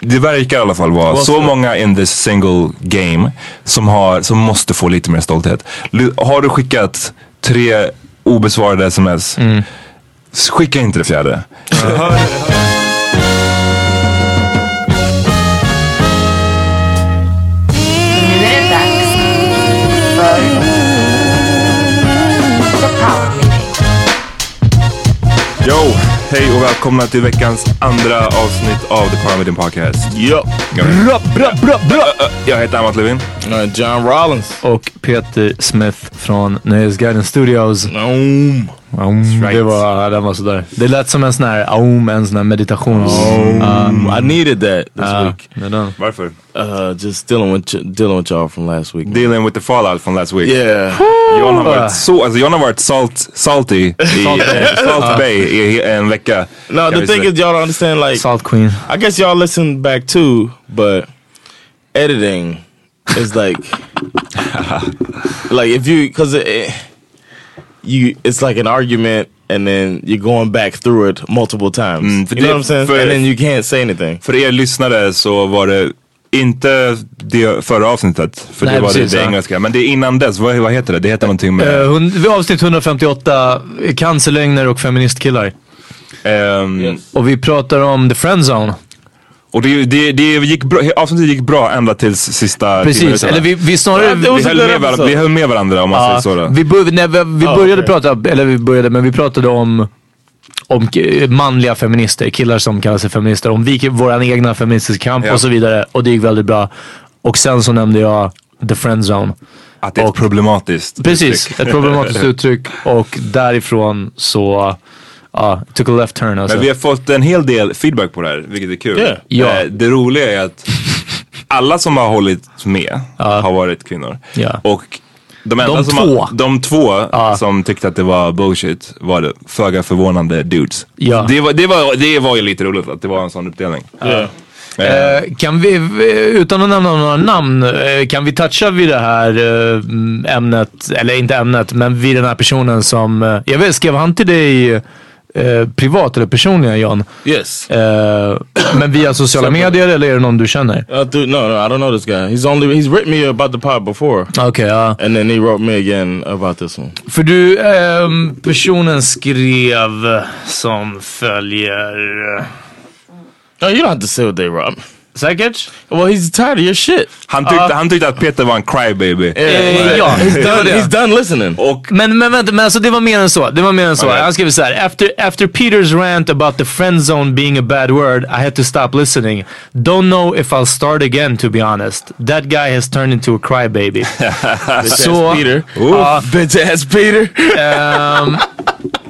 Det verkar i alla fall vara så många in this single game som, har, som måste få lite mer stolthet. Har du skickat tre obesvarade sms, skicka inte det fjärde. Hej och välkomna till veckans andra avsnitt av The Meeting Podcast. Jag, Bra, bra, bra, bra. jag heter Amat Levin. John Rollins. Och Peter Smith från Nöjesguiden Studios. Um, Aum, right. Det var, den var sådär. Det lät som en sån här aum, en sån här meditations... I needed that this Ah, week. Varför? Uh, just dealing with dealing with y'all from last week. Dealing with the fallout från last week. Yeah. John har varit så, alltså John har varit salt, salty i Salt Bay i en vecka. No, the thing is, y'all don't understand. Like, Salt Queen. I guess y'all listen back too, but editing is like, like if you, cause it, you, it's like an argument, and then you're going back through it multiple times. Mm, för you know det- what I'm saying? för- and then you can't say anything. För er lyssnare så var det inte det förra avsnittet, för Nej, det var precis, det, det ja. engelska. Men det innan dess, vad, vad heter det? Det heter någonting med... Uh, avsnitt 158, cancerlögner och feministkillar. ehm, Och vi pratar om The Friendzone. Och det, det, det gick bra, avsnittet gick bra ända tills sista Precis, eller vi, vi snarare... Ja, vi, så höll good med varandra, vi höll med varandra om man säger Ja, så. Då. vi, bör, nej, vi, vi Ja, började okej. prata, eller vi började, men vi pratade om om manliga feminister, killar som kallar sig feminister, om vi, våran egna feministiska kamp Ja. och så vidare. Och det gick väldigt bra. Och sen så nämnde jag the friendzone. Att det är ett och- problematiskt Precis, uttryck. ett problematiskt uttryck. Och därifrån så Ja, took a left turn alltså. Men vi har fått en hel del feedback på det här, vilket är kul. Yeah. Ja. Eh, Det roliga är att alla som har hållit med har varit kvinnor. Ja. Och de, enda De som två. Har, de två som tyckte att det var bullshit var det föga förvånande dudes. Ja. Det, var, det, var, det var ju lite roligt att det var en sån uppdelning. Yeah. Eh, kan vi, eh, utan att nämna några namn, eh, kan vi toucha vid det här eh, ämnet, eller inte ämnet, men vid den här personen som, eh, jag vet, skrev han till dig eh, privat eller personligen John? Yes. Eh, men via sociala medier eller är det någon du känner? Uh, dude, no, no, I don't know this guy. He's only he's written me about the pod before, Okej, ja. and then he wrote me again about this one. För du, ehm, personen skrev som följer. No, you don't have to say what they wrote. Säkert? Well, he's tired of your shit. Han, tyckte, han tyckte att Peter var en crybaby. Eh, ja, He's det var done. det. He's done listening. Och Men, men vänta, men alltså det var mer än så. Det var mer än så. Okej. Han skrev så här. After, after Peters rant about the friend zone being a bad word, I had to stop listening. Don't know if I'll start again to be honest. That guy has turned into a crybaby. så, Ass Peter. ja, Bitch ass Peter. ehm,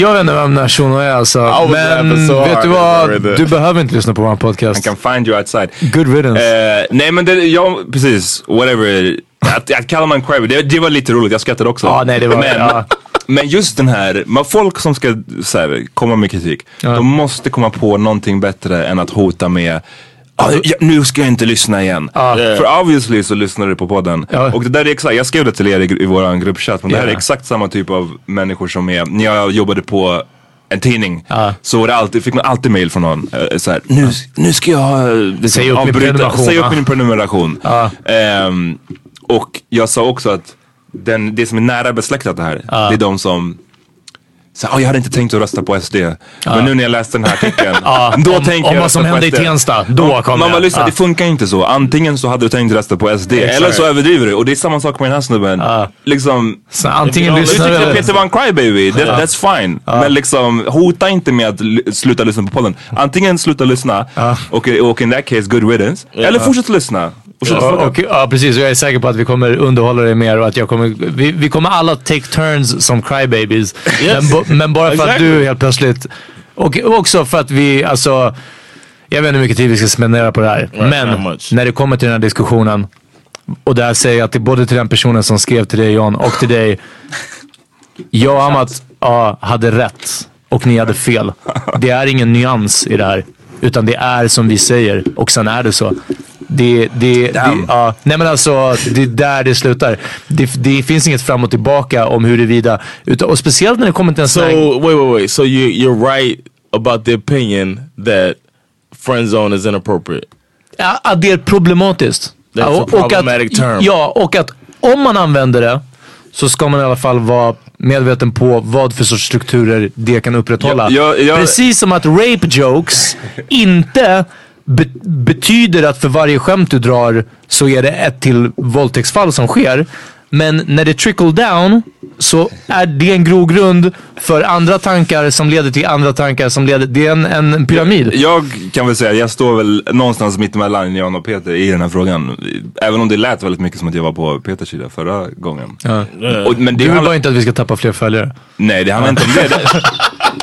jag vet inte vem den här shunon är alltså. Men so vet du I vad? Du behöver inte lyssna på vår podcast. han kan find you outside. Good riddance. Eh, nej men det, ja precis, whatever. Att, att kalla man crybaby, det, det var lite roligt, jag skrattade också. Ja, nej, det var- men, ja. men just den här, man, folk som ska så här, komma med kritik, de måste komma på någonting bättre än att hota med "Ah, ja, nu ska jag inte lyssna igen. För obviously så lyssnar du på podden. Ja. Och det där är exakt, jag skrev det till er i, i vår gruppchatt, men det här är exakt samma typ av människor som är, när jag jobbade på en tidning Ja. så var det alltid, fick man alltid mail från någon. Eh, så här, nu, nu ska jag eh, liksom, Säg upp min avbryta- prenumeration, Säg upp min prenumeration. Ehm, och jag sa också att den, det som är nära besläktat det här, det är de som så, "Ah, jag hade inte tänkt att rösta på SD. Men nu när jag läste den här artikeln, då om- tänker om jag vad som hände i SD." Tensta, då kommer jag. lyssna, Ja. det funkar inte så. Antingen så hade du tänkt rösta på SD, eller så överdriver du. Och det är samma sak med den här snubben. Liksom, Så antingen du lyssnar tyckte du... Peter var en crybaby, that, that's fine. Men liksom, hota inte med att sluta lyssna på podden. Antingen sluta lyssna, och, och in that case good riddance. Eller fortsätt lyssna. Och så- Och, och, ja precis, och jag är säker på att vi kommer underhålla dig mer och att jag kommer, vi, vi kommer alla take turns som crybabies. Men, bo, men bara för att Exactly. du helt plötsligt, och också för att vi, alltså, jag vet inte hur mycket tid vi ska spendera på det här. not men när det kommer till den här diskussionen, och det här säger jag till, både till den personen som skrev till dig John och till dig. Jag och Amat ja, hade rätt och ni hade fel. Det är ingen nyans i det här. Utan det är som vi säger och sen är det så. Det, det, det, ja, nej men alltså, det är där det slutar. Det, det finns inget fram och tillbaka om huruvida, utan, och speciellt när det kommer till en So sån här, wait, wait, wait. So you you're right about the opinion that friend zone is inappropriate. ja, att det är problematiskt. That's Ja, a och- och att- problematic term. Ja, och att om man använder det så ska man i alla fall vara medveten på vad för sorts strukturer det kan upprätthålla. Ja, ja, ja. Precis som att rape jokes inte be betyder att för varje skämt du drar så är det ett till våldtäktsfall som sker. Men när det trickle down så är det en grogrund för andra tankar som leder till andra tankar som leder... Det är en, en pyramid. Jag kan väl säga, jag står väl någonstans mittemellan Jan och Peter i den här frågan. Även om det lät väldigt mycket som att jag var på Peters sida förra gången. Och, men det Du vill bara inte att vi ska tappa fler följare. nej, det handlar inte om det.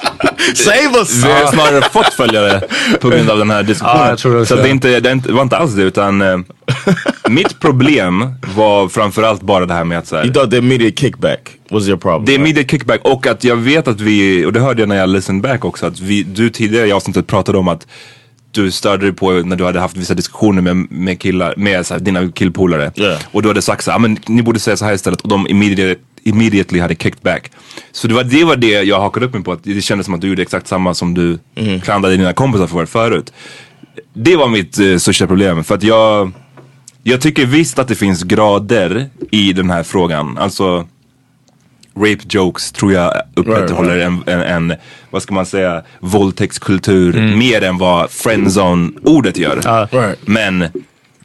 Save us! Vi har snarare fått följare på grund av den här diskussionen. Också så det, inte, det, är inte- det var inte alls det utan eh, mitt problem var framförallt bara det här med att så här, You thought the immediate kickback was your problem. Det är right? immediate kickback och att jag vet att vi, och det hörde jag när jag listened back också, att vi, du tidigare i avsnittet pratade om att du störde dig på när du hade haft vissa diskussioner med, med killar, med så här, dina killpolare. Yeah. Och du hade sagt så här, "Ah, men ni borde säga så här istället och de immediate, immediately hade kicked back. Så det var, det var det jag hakade upp mig på, att det kändes som att du gjorde exakt samma som du klandrade dina kompisar för förut. Det var mitt eh, största problem, för att jag, jag tycker visst att det finns grader i den här frågan. Alltså rape jokes tror jag upprätthåller en, en, en, vad ska man säga, våldtäktskultur mer än vad friendzone-ordet gör. Right. Men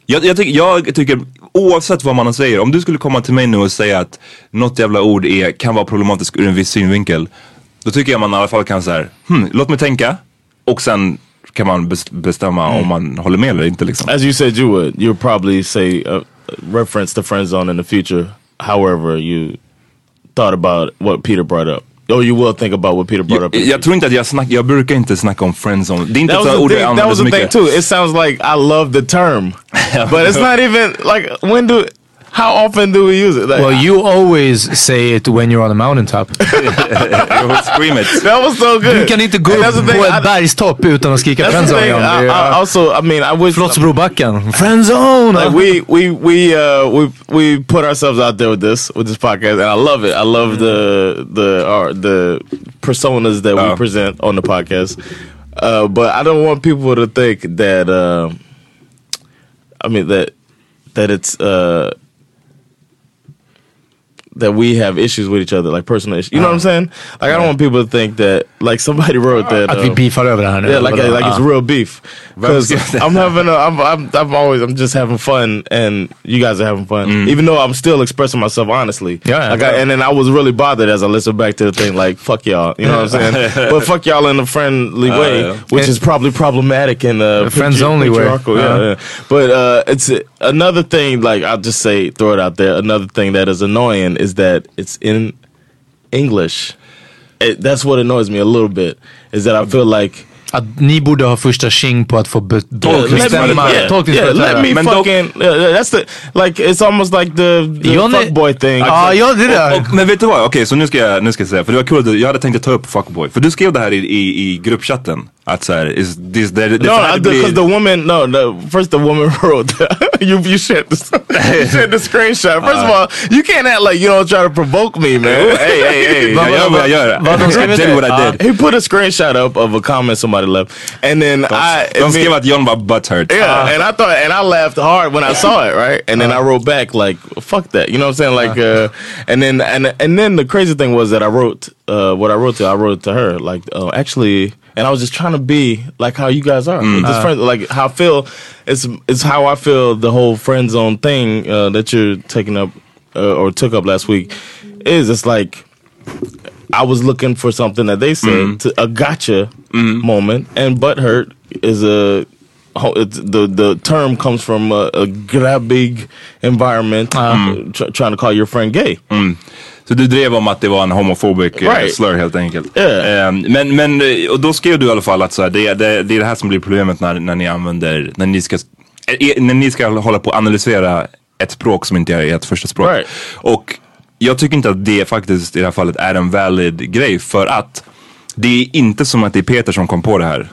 jag, jag, tycker, jag tycker, oavsett vad man säger, om du skulle komma till mig nu och säga att något jävla ord är, kan vara problematiskt ur en viss synvinkel. Då tycker jag man i alla fall kan säga, hmm, låt mig tänka. Och sen kan man bes- bestämma om man håller med eller inte liksom. As you said you would, you'll probably say uh, reference to friend zone in the future. However, you thought about what Peter brought up. Oh, you will think about what Peter brought up. Jag, jag tror inte att jag snackar, jag brukar inte snacka om friendzone. Det är inte That ett was, sånt the ord jag thing, that was the thing too. It sounds like I love the term, but it's not even like when do. How often do we use it? Like, Well, you always say it when you're on a mountaintop. Jag vill scream it. that was so good. Du kan inte gå upp that's the på ett bergstopp utan att skrika That's the friendzone. thing. I, I also, I mean, I wish Slottsbrobacken. Friendzone! like we we we uh we we put ourselves out there with this with this podcast, and I love it. I love the the our, the personas that we Oh. present on the podcast. Uh, but I don't want people to think that. Uh, I mean that that it's uh that we have issues with each other, like personal issues. You know what I'm saying? Like I don't want people to think that like somebody wrote that. Att vi uh, beefar över det här nu. yeah, like like it's Ah. real beef. Because Vem skrev det? I'm having, a, I'm, I'm, I'm always, I'm just having fun, and you guys are having fun. Even though I'm still expressing myself honestly. Yeah, yeah. Like I, and then I was really bothered as I listened back to the thing, like fuck y'all. You know what I'm saying? but fuck y'all in a friendly way, yeah. which And- is probably problematic in uh, friends only way. Yeah, Uh-huh. yeah. But uh, it's another thing. Like I'll just say, throw it out there. Another thing that is annoying is that it's in English. It, that's what annoys me a little bit. Is that I feel like Att ni borde ha första tjing på att få be- bestämma tolkningsföreträde. Men fucking. uh, that's the like. It's almost like the, the fuckboy thing. Ja, ja, det Och, där. och, men vet du vad? Okej, så nu ska, jag, nu ska jag säga, för det var kul du, jag hade tänkt att ta upp fuckboy. För du skrev det här i, i, i gruppchatten. Att såhär, is this, det, det, no, because the woman. No, the first the woman wrote. you you shared this. you shared the screenshot. First of all, you can't act like you don't try to provoke me, man. Hey, hey, hey, jag gör vad jag gör. did det? what I did. He put a screenshot up of a comment somebody left, and then I. don't give skrev att John var butthurt. Yeah, and I thought, and I laughed hard when I saw it, right? And then I wrote back like, "Fuck that," you know what I'm saying? Like, uh, and then and and then the crazy thing was that I wrote uh, what I wrote to. I wrote to her like, uh, actually, and I was just trying to be like how you guys are, with this friend, like how I feel. It's it's how I feel. The whole friend zone thing uh, that you're taking up uh, or took up last week is it's like. I was looking for something that they said to a gotcha moment, and butthurt is a the the term comes from a, a grabbig environment, uh, tr- trying to call your friend gay. Så du drev om att det var en homofobic eh, Right. slur helt enkelt. Yeah. Ehm, men, men, eh, och då skrev du i alla fall att så här, det, det, det är det här som blir problemet när, när ni använder, när ni ska, eh, när ni ska hålla på och analysera ett språk som inte är ert första språk. Right. Och jag tycker inte att det faktiskt i det här fallet är en valid grej för att det är inte som att det är Peter som kom på det här.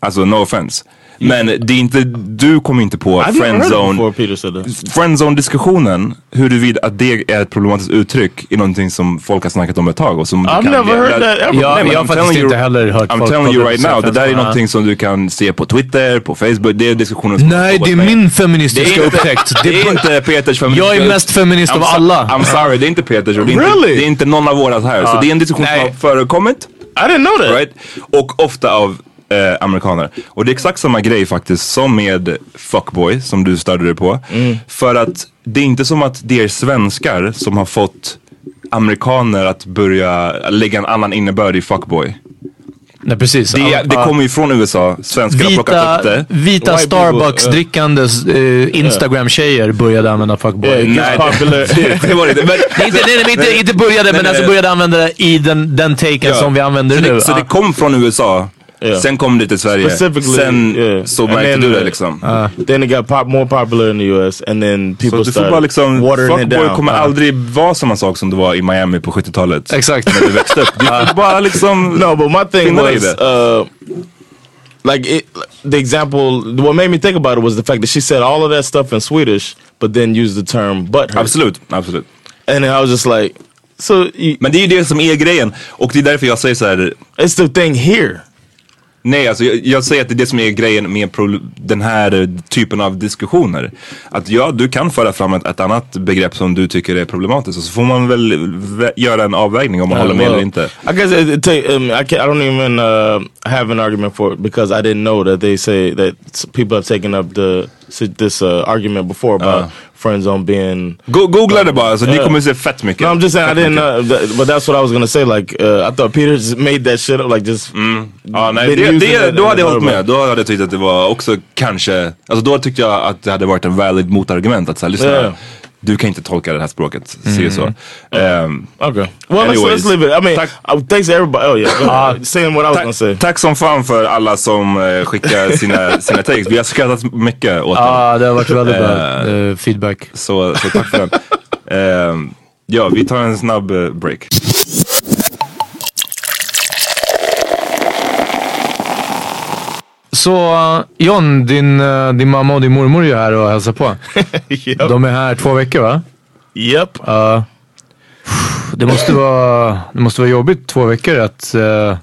Alltså no offense. Men det är inte, du kom inte på friendzone that. Friendzone-diskussionen, huruvida att det är ett problematiskt uttryck, är någonting som folk har snackat om ett tag. Och som du I've kan never heard that ever. Ja, jag har faktiskt inte heller hört I'm folk telling you right det now, det där är någonting som du kan se på Twitter, på Facebook. Det är diskussioner som Nej, det är min feministiska upptäckt. Det är inte Peters feminist. Jag är mest feminist av alla. I'm sorry, det är inte Peters och det är, Really? inte, det är inte någon av våra här. Så det är en diskussion som har förekommit. I didn't know that. Right? Och ofta av eh, amerikaner. Och det är exakt samma grej faktiskt som med fuckboy som du störde dig på. För att det är inte som att det är svenskar som har fått amerikaner att börja lägga en annan innebörd i fuckboy. Nej, precis. Det, det kommer ju från USA. Svenskar har plockat Vita, upp det. vita Starbucks-drickandes eh, Instagram-tjejer började använda fuckboy. Yeah, gets Nej, det, det var det inte. Men, Nej, inte, nej, nej, inte, inte började, men alltså började använda det i den, den taken Ja. som vi använder så nu. det, så det kom från USA. Yeah. Sen kom det till Sverige. Specifically, Sen yeah. så märkte then, du det uh, liksom. then it got pop more popular in the US, and then people du får started liksom, watering it fuckboy down. kommer Uh, aldrig vara samma sak som det var i Miami på 70-talet. Exakt. När du växte upp. Du får bara liksom... No, but my thing was uh, like it, the example. What made me think about it was the fact that she said all of that stuff in Swedish, but then used the term "butt hurt," Absolut, absolut. and then I was just like, so Men det är ju det som är grejen. Och det är därför jag säger så här. it's the thing here. Nej, alltså jag, jag säger att det är det som är grejen med den här typen av diskussioner. Att ja, du kan föra fram ett, ett annat begrepp som du tycker är problematiskt och så får man väl vä- göra en avvägning om man håller med well, eller inte. I guess it, it take, um, I, I don't even uh, have an argument for it because I didn't know that they say that people have taken up the this uh, argument before about Uh. friend zone being. Go, googla det bara, så ni Yeah. kommer se fett mycket. No, I'm just saying I Fett didn't mycket. know, that, but that's what I was gonna say. Like uh, I thought Peter just made that shit up, like just. Ja, nej, been det, det, då hade jag hållit med. Då hade jag tyckt att det var också kanske, alltså då tyckte jag att det hade varit en valid motargument. Att så här, lyssna, Yeah. Du kan inte tolka det här språket. Se så. Um, Okay. Well, let's, Anyways. let's leave it. I mean, Tack. uh, thanks to everybody. Oh yeah, go ahead. saying what I was gonna say. tack, tack som fan för alla som eh, skickar sina, sina takes. Vi har skrattat mycket åt. Ja, det har varit väldigt bra eh, feedback. Så, så tack för den. Ehm, ja, vi tar en snabb eh, break. Så John, din, uh, din mamma och din mormor är ju här och hälsar på. yep. De är här två veckor va? Yep. Uh, det, måste vara, det måste vara jobbigt två veckor att, uh,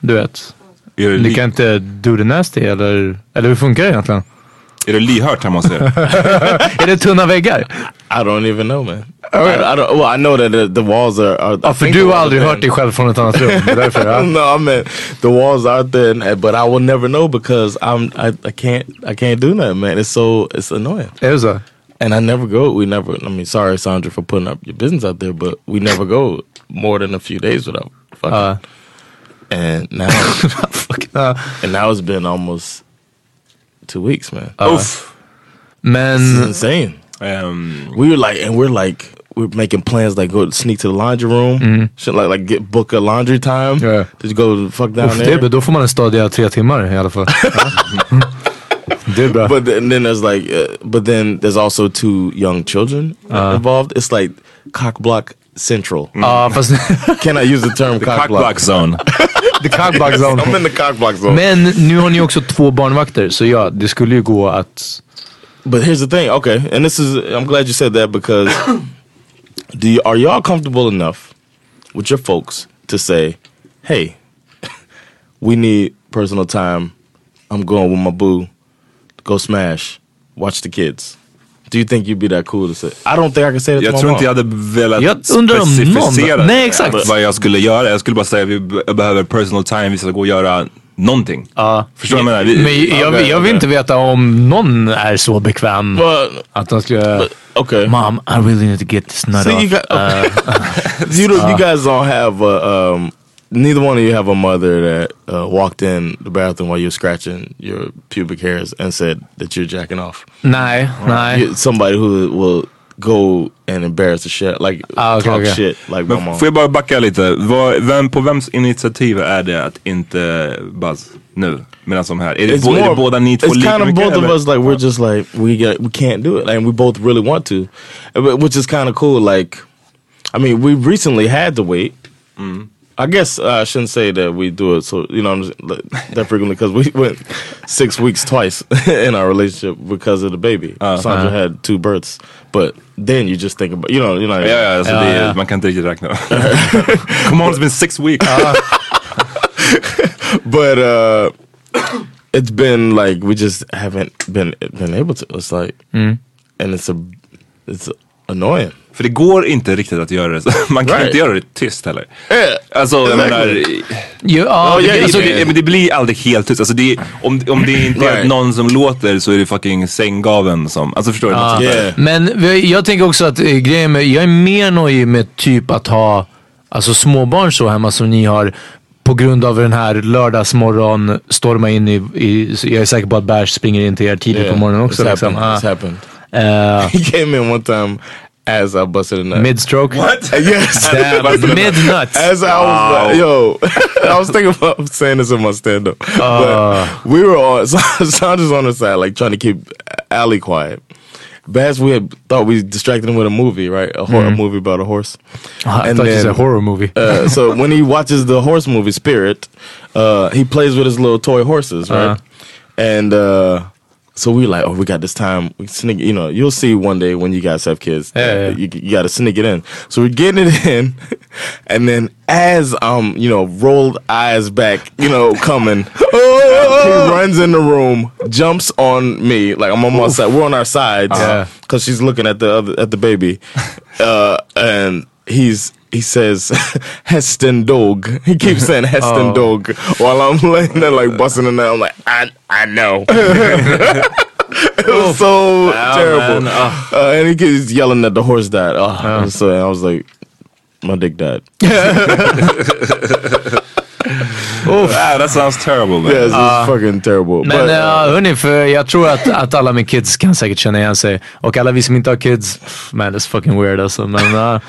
du vet, ni kan inte do the nasty eller, eller hur funkar det egentligen? är det lyhört hemma hos er? Är det tunna väggar? I don't even know, man. I, I don't. Well, I know that the, the walls are. are Ja, för think du the har walls aldrig are hört dig själv från ett annat rum. Det är därför. Ja. no, I mean the walls are thin, uh, but I will never know because I'm I, I can't I can't do that, man. It's so it's annoying, Är det så? and I never go. We never. I mean, sorry, Sandra, for putting up your business out there, but we never go more than a few days without fucking. Uh, and now fuck, uh, and now it's been almost two weeks, man. Uff. men It's insane. Ehm, We were like, and we're like, we're making plans like go sneak to the laundry room, mm-hmm. shit like like get book a laundry time. Yeah. Just go fuck down uff, there. det, då får man en stadiga tre timmar i alla fall. det är bra. But then, then there's like, uh, but then there's also two young children ah. involved. It's like cock block central. Ja, fast Can I use the term cock, cock block? block zone. the cockback zone. I'm in the cock block zone. Men nu har ni också två barnvakter, så ja, det skulle ju gå att... But here's the thing, okay, and this is I'm glad you said that because do you, are y'all comfortable enough with your folks to say, "Hey, we need personal time. I'm going with my boo. Go smash. Watch the kids." Do you think you'd be that cool to say? I don't think I can say that Jag to my tror mom. inte jag hade velat Jag undrar om specificera någon- Nej, exakt. vad jag skulle göra. Jag skulle bara säga att vi be- behöver personal time, vi ska gå och göra någonting. Ja. Förstår du vad jag menar? Vi- Men jag, jag vill inte veta om någon är så bekväm But att de skulle... but okay. Mom, I really need to get this nut See, off. you, got, you, don't, you guys don't have a. Um, neither one of you have a mother that uh, walked in the bathroom while you're scratching your pubic hairs and said that you're jacking off. Nej, nej. You- somebody who will go and embarrass the shit, like Ah, okay, talk okay. shit, like my Men mom. får jag bara backa lite? Vad, vem, på vems initiativ är det att inte Buzz nu? Medan som här. Är det, bo, är det båda ni två it's kind of mycket? both of eller? us like we're just like we get we can't do it and we both really want to which is kind of cool like i mean we recently had to wait i guess uh, i shouldn't say that we do it so you know I'm just, that frequently because we went six weeks twice in our relationship because of the baby. Sandra had two births but then you just think about you know you know. Ja, ja, alltså Ja, det, ja. man kan inte riktigt räkna. Come on, it's been six weeks. but uh it's been like we just haven't been been able to. It's like and it's a it's annoying För det går inte riktigt att göra det. Man kan Right. inte göra det tyst heller. yeah Alltså jag Exactly. menar, ja, Oh, det, yeah, alltså, yeah. det, men det blir aldrig helt tyst. Alltså, det, om, om det inte är Right. någon som låter så är det fucking sänggaven som, alltså förstår du? Där. yeah Men jag tänker också att eh, grejen med, jag är mer nöjd med typ att ha alltså småbarn så hemma som ni har. På grund av den här lördagsmorgon, storma in i, i jag är säker på att Bärs springer in till er tidigt på morgonen också. It's Liksom. happened. It's Ah, happened. eh, He came in one time as I busted a nut. Midstroke. What? yes. Damn, Midnuts. As I was like, yo, I was thinking about saying this in my stand up. but we were on, Sandra's on the side, like trying to keep Allie quiet. Bass, we had thought we distracted him with a movie, right? A horror movie about a horse. I And thought you then- said a horror movie. Uh, so when he watches the horse movie Spirit, uh, he plays with his little toy horses, right? And uh, so we like, oh, we got this time. We sneak, you know, you'll see one day when you guys have kids. Yeah, yeah. You, you got to sneak it in. So we're getting it in, and then as um, you know, rolled eyes back, you know, coming, he runs in the room, jumps on me like I'm on my side. We're on our sides, Yeah. because she's looking at the other at the baby, uh, and he's he says Heston dog. He keeps saying Heston Oh. dog while I'm laying there like busting in there. I'm like I I know. it was so terrible, man. Oh. uh, and he keeps yelling that the horse died. Oh, so I was like, my dick died. Ah, that sounds terrible man. Yeah, it's, it's fucking terrible. Men but, uh, hörni, för jag tror att, att alla med kids kan säkert känna igen sig. Och alla vi som inte har kids, man that's fucking weird alltså. Men, uh,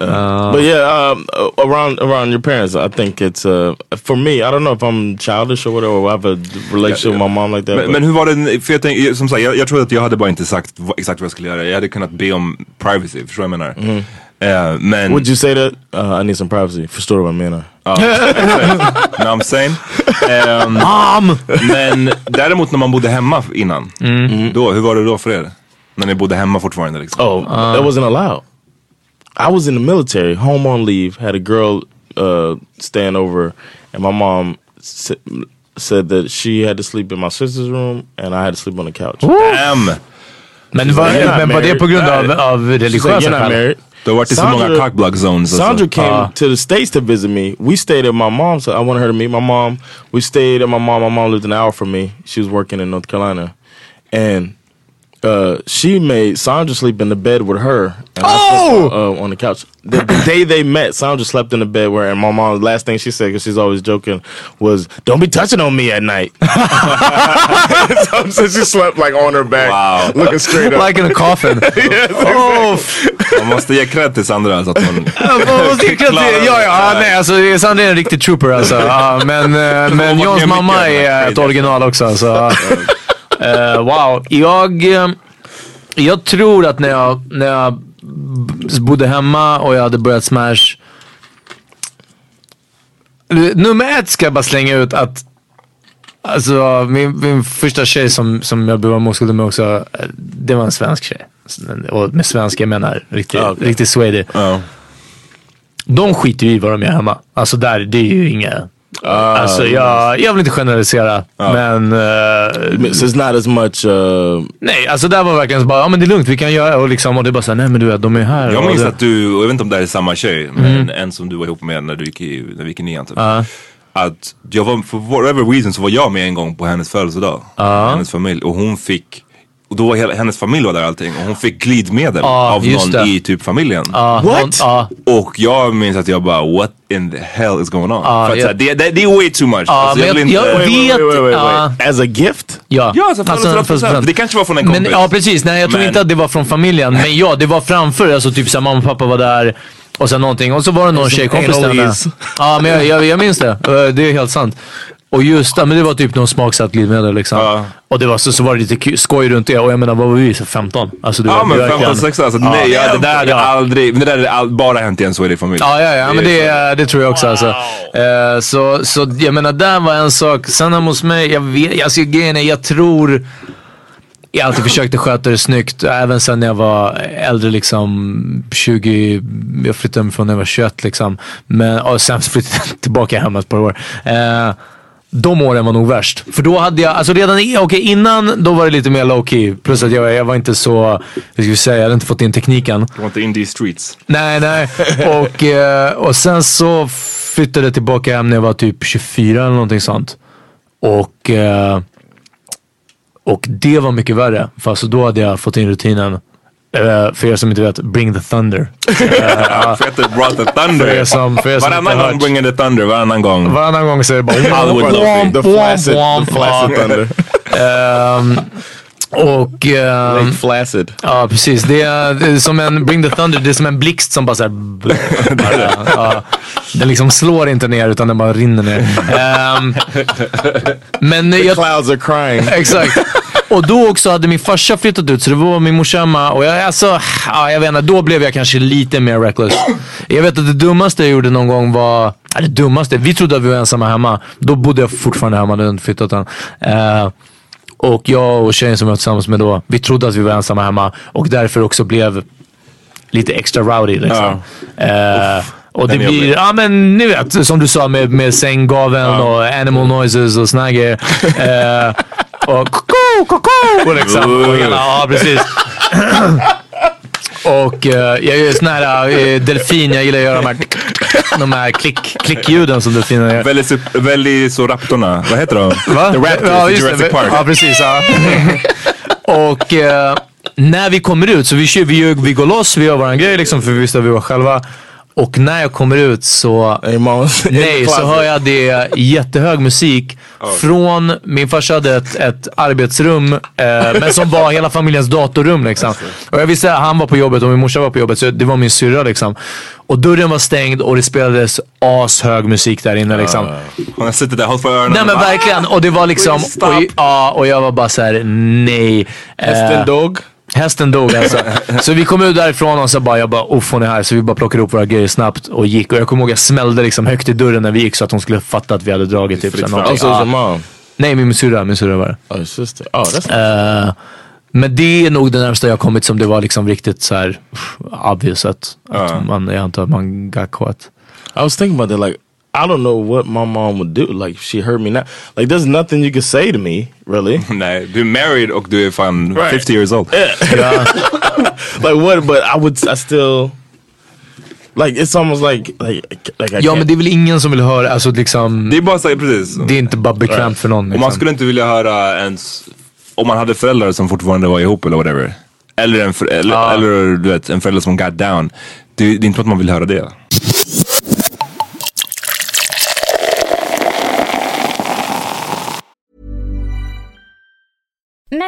uh, But yeah, um, uh, around around your parents, I think it's uh, for me. I don't know if I'm childish or whatever. Or I have a relationship with my mom like that. Men, but- men hur var det, för jag, tänk, som sagt, jag, jag tror att jag hade bara inte sagt exakt vad jag skulle göra. Jag hade kunnat be om privacy, förstår du vad jag menar? Eh, men... Would you say that? Uh, I need some privacy. Förstår du vad jag menar? No, I'm saying. Ehm, Mom! men däremot när man bodde hemma innan, då, hur var det då för er? När ni bodde hemma fortfarande liksom? Oh, that wasn't allowed. I was in the military, home on leave, had a girl uh, staying over, and my mom sa- said that she had to sleep in my sister's room and I had to sleep on the couch. Damn! Men var, You're not men var det på grund av, av She said, religiösa You're not skäl? married. Du har varit i så många cockblock zones. Sandra Alltså. came Ah. to the States to visit me. We stayed at my mom's. I wanted her to meet my mom. We stayed at my mom. My mom lived an hour from me. She was working in North Carolina. And uh, she made Sandra sleep in the bed with her. And I slept, uh, on the couch. The, the day they met, Sandra slept in the bed where, and my mom, last thing she said, because she's always joking, was, Don't be touching on me at night. so she slept like on her back, Wow. looking straight up. Like in a coffin. oh, Man måste ge cred till Sandra. alltså att hon, Vad måste jag kalla det? Ja, ja, nej, alltså Sandra är en riktig trooper alltså. Ja, men eh, men var Johns mamma är ett original också. Alltså. Eh, wow. Jag, eh, jag tror att när jag, när jag bodde hemma och jag hade börjat smash. Nummer ett ska jag bara slänga ut att Alltså min, min första tjej som, som jag blev oskuld med också, eh, det var en svensk tjej. Och med svenska jag menar riktigt, okej. riktigt swedig. ja. De skiter ju i vad de gör hemma. Alltså där, det är ju inga... alltså jag, jag vill inte generalisera. Men eh, so it's not as much... Uh, nej, alltså där var verkligen så bara, ja men det är lugnt, vi kan göra och liksom, och det är bara såhär, nej men du vet, de är här. Jag minns att du, och jag vet inte om det här är samma tjej, men en som du var ihop med när du gick i, när vi gick i nian typ. Att jag var, för whatever reason så var jag med en gång på hennes födelsedag. Hennes familj. Och hon fick, och då var hela, hennes familj var där och allting. Och hon fick glidmedel Ja, av någon det. i typ familjen. Ja, What? hon- Ja, Och jag minns att jag bara, what in the hell is going on? För att, ja. så här, det, det, det är way too much. Alltså, men jag- inte- jag wait, vet- wait, wait, wait. As a gift? ja. Ja, alltså, födelsedagspresent. Det kanske var från en men, kompis. Ja precis, nej jag tror Men- inte att det var från familjen. Men ja, det var framför. Alltså typ såhär, mamma och pappa var där. Och sen någonting. Och så var det någon tjejkompis där med. Ja men jag, jag, jag minns det. Det är helt sant. Och just det, men det var typ någon smaksatt glidmedel liksom. Ja. Och det var så, så var det lite skoj runt det. Och jag menar, vad var vi? Så 15? Alltså det Ja men verkligen- 15, 16, alltså, Ja. nej, ja, det där hade Ja. aldrig, men det där hade all, bara hänt i en swedish familj. Ja, ja, ja men det, det tror jag också. Alltså. Eh, så, så jag menar, där var en sak. Sen hemma hos mig, jag vet, alltså grejen är, jag tror jag alltid försökte sköta det snyggt. Även sen när jag var äldre, liksom 20, jag flyttade hemifrån när jag var 21 liksom. Men, och sen flyttade jag tillbaka hem ett par år. Eh, de åren var nog värst. För då hade jag, alltså redan i- okej, innan då var det lite mer low key. Plus att jag, jag var inte så, hur ska vi säga, jag hade inte fått in tekniken. Du var inte in these streets. Nej, nej. Och, eh, och sen så flyttade jag tillbaka hem när jag var typ 24 eller någonting sånt. Och, eh, och det var mycket värre. För alltså då hade jag fått in rutinen. Eh, för er som inte vet, Bring the Thunder. Ja, Fete brought the thunder. För er som, för er som Varannan gång hört. bringing the thunder, varannan gång. Varannan gång så är det bara... Hollywood Lofi. The flaccid, the flaccid thunder. Ehm, och... ehm, Lake flaccid. Ja, precis. Det är, det är som en Bring the Thunder. Det är som en blixt som bara såhär... ja, den liksom slår inte ner utan den bara rinner ner. Ehm, men jag, Clouds are crying. Exakt. Och då också hade min farsa flyttat ut så det var min morsa hemma och jag, alltså, ja, jag vet inte, då blev jag kanske lite mer reckless. Jag vet att det dummaste jag gjorde någon gång var, ja, det dummaste, vi trodde att vi var ensamma hemma. Då bodde jag fortfarande hemma, hade inte flyttat än. Eh, och jag och tjejen som jag var tillsammans med då, vi trodde att vi var ensamma hemma och därför också blev lite extra rowdy liksom. Eh, och det blir, ja men ni vet, som du sa med, med sänggaveln och animal noises och såna grejer. Eh, och koko, koko! Och liksom, och hela, ja precis. Och eh, jag gör sån här uh, delfin, jag gillar att göra de här, de här klick, klickljuden som delfiner gör. Väldigt, väldigt så raptorna, vad heter de? Va? The Raptors ja, i just Jurassic det. Park. Ja, precis. Ja. och eh, när vi kommer ut, så vi, kör, vi, gör- vi går loss, vi gör våran grej liksom, för vi visste att vi var själva. Och när jag kommer ut så, nej, så hör jag det jättehög musik från, min farsa hade ett, ett arbetsrum, eh, men som var hela familjens datorrum liksom. Och jag visste att han var på jobbet och min morsa var på jobbet, så det var min syrra liksom. Och dörren var stängd och det spelades ashög musik där inne liksom. Hon har suttit där, hållit för öronen. Nej men verkligen, och det var liksom, och, ja, och jag var bara såhär, nej. Hästen Eh, dog. Hästen dog alltså. så vi kom ut därifrån och så bara, jag bara, uff hon är här. Så vi bara plockade upp våra grejer snabbt och gick. Och jag kommer ihåg jag smällde liksom högt i dörren när vi gick så att hon skulle fatta att vi hade dragit. Typ, Fritt så fram. någonting. So it's Ja. your mom. Nej, min syrra, min syrra var det. Oh, sister. Oh, that's Eh, men det är nog det närmsta jag kommit som det var liksom riktigt så här obvious att, att man, jag antar att man got caught. I was thinking about that. Like, I don't know what my mom would do. Like, she heard me now. Like, there's nothing you can say to me, really. Nej, du är married och du är fan Right. 50 years old. like, what? But I would. I still. Like, it's almost like like like I Ja can't- men det är väl ingen som vill höra, alltså liksom, Det är bara så här, precis. det är inte bara bekvämt för någon. Och Liksom. man skulle inte vilja höra ens, om man hade föräldrar som fortfarande var ihop eller whatever. Eller en, för, eller, eller du vet, en förälder som got down. Det, det är inte att man vill höra det.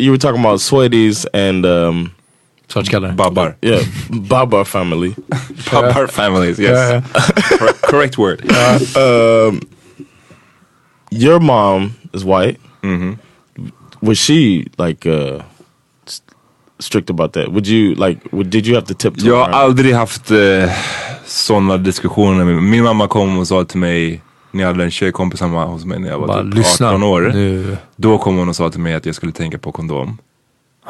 You were talking about Sweaties and um, Svartskallar. Babbar. yeah, Baba family. Babbar families, yes. Correct, correct word. Um, your mom is white. Mm -hmm. Was she like uh, strict about that? Would you like? Would, did you have to tiptoe? Jag har around? aldrig haft eh, sådana diskussioner. med- Min mamma kom och sa till mig, när jag hade en tjejkompis hemma hos mig när jag var Bara typ lyssna. 18 år. Nu. Då kom hon och sa till mig att jag skulle tänka på kondom.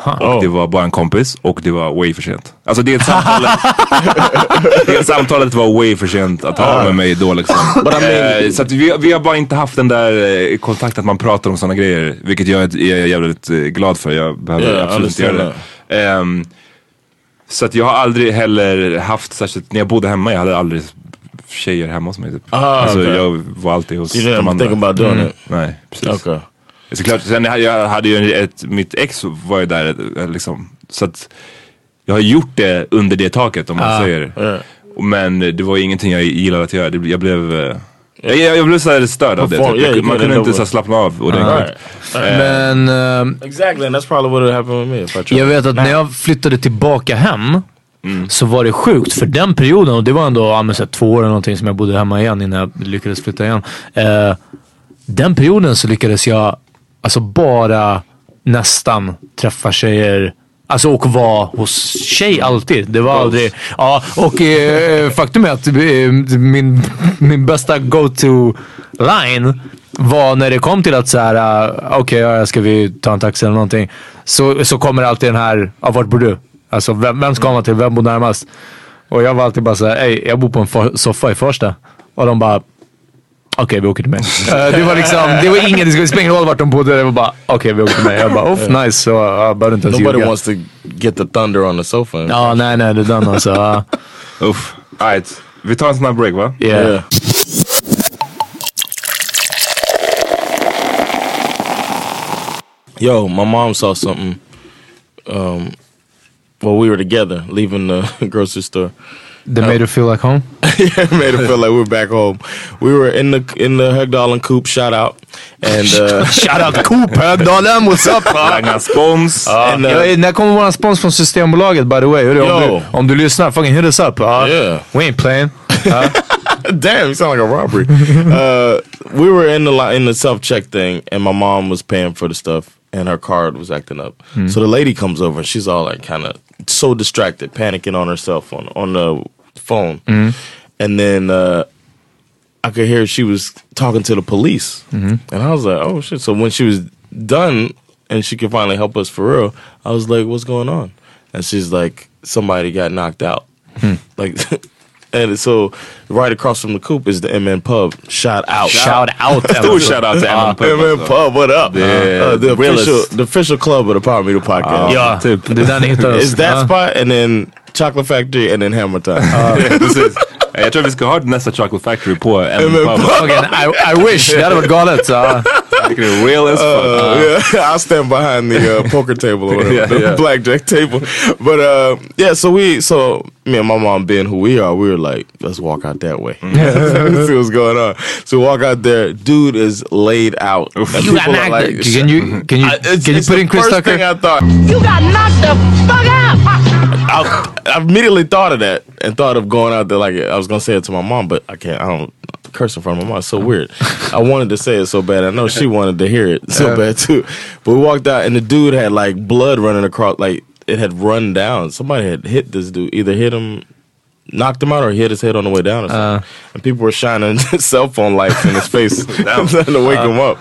Oh. Det var bara en kompis och det var way för sent. Alltså det samtalet, det samtalet var way för sent att ha med mig då liksom. Eh, så att vi, vi har bara inte haft den där eh, kontakten att man pratar om sådana grejer. Vilket jag är, är jävligt eh, glad för. Jag behöver Yeah, absolut inte göra det. Ehm, så att jag har aldrig heller haft, särskilt när jag bodde hemma, jag hade aldrig tjejer hemma hos mig. Typ. Ah, alltså, okay. Jag var alltid hos You didn't de andra. think about doing Mm. it? Nej, precis. Okay. Såklart, sen jag, jag hade ju ett, mitt ex var ju där eh, liksom. Så att jag har gjort det under det taket om man säger. yeah. Men det var ju ingenting jag gillade att göra. Jag blev, eh, jag, jag, jag blev så här störd av det. Typ. yeah, you man kunde inte så slappna av ordentligt. Right. Men ehm, Exactly, and that's probably what would happen with me if I tried. jag vet att när jag flyttade tillbaka hem så var det sjukt för den perioden och det var ändå ja, men, så här, två år eller någonting som jag bodde hemma igen innan jag lyckades flytta igen. Eh, den perioden så lyckades jag alltså bara nästan träffa tjejer Alltså och vara hos tjej alltid. Det var aldrig... Ja, och eh, faktum är att eh, min, min bästa go-to line var när det kom till att så här, uh, okej, ja, ska vi ta en taxi eller någonting. Så, så kommer alltid den här, ja, vart bor du? Alltså vem, vem ska man till? Vem bor närmast? Och jag var alltid bara såhär, ey, jag bor på en for- soffa i Farsta. Och de bara, okej vi åker till mig. Eh, det var liksom, det var ingen, det spelar ingen roll vart de bodde. Det var bara, okej vi åker till mig. Jag bara, uff nice. Så jag behövde inte ens Nobody ljuga. wants to get the thunder on the sofa. Ja, nej nej det är den alltså. Uff. Alright. Vi tar en snabb break va? Yeah. Yeah. Yo, my mom saw something. Um, while we were together, leaving the grocery store. They made her feel like home. it made it feel like we were back home. We were in the in the Högdalen Coop. Shout out and uh, Shout out Coop Högdalen, what's up? Ragnar Spons. and, uh, Ja, när kommer våran spons från Systembolaget by the way? Hörru, Om, Yo. du, om du lyssnar, fucking hit us up. Uh, Yeah. We ain't playing. Damn, you sound like a robbery. uh, we were in the li- in the self check thing, and my mom was paying for the stuff, and her card was acting up. So the lady comes over, and she's all like, kind of so distracted, panicking on her cell phone, on the phone, mm-hmm. and then. Uh, I could hear she was talking to the police, mm-hmm. and I was like, "Oh shit!" So when she was done, and she could finally help us for real, I was like, "What's going on?" And she's like, "Somebody got knocked out." Hmm. Like, and so right across from the coop is the MN Pub. Shout out! Shout out. Stor shoutout till MN Pub. MN alltså. Pub, what up? Yeah, Uh, the realest. official, the official club of the Power Meter Podcast. Ja, typ. det är där ni hittar oss. It's that Ja. spot, and then Chocolate Factory, and then Hammer Time. Precis. Jag tror vi ska ha nästa Chocolate Factory på en MN pub. Pub. I, I wish, det hade varit galet. Ja. Vilket är real as fuck. Uh, yeah, I'll stand behind the uh, poker table or whatever, Yeah, the yeah. blackjack table. But uh, yeah, so we, so me and my mom being who we are, we were like, let's walk out that way. Let's see what's going on. So we walk out there, dude is laid out. You got knocked like, Can you, can you, I- it's, can you put in Chris first Tucker? thing I thought. You got knocked the fuck out! I, I immediately thought of that and thought of going out there like I was gonna say it to my mom, but I can't. I don't curse in front of my mom. So weird. I wanted to say it so bad. I know she wanted to hear it so bad too. But we walked out and the dude had like blood running across. Like it had run down. Somebody had hit this dude. Either hit him. Knocked him out or hit his head on the way down or something. and people were shining cell phone lights in his face trying to wake him up.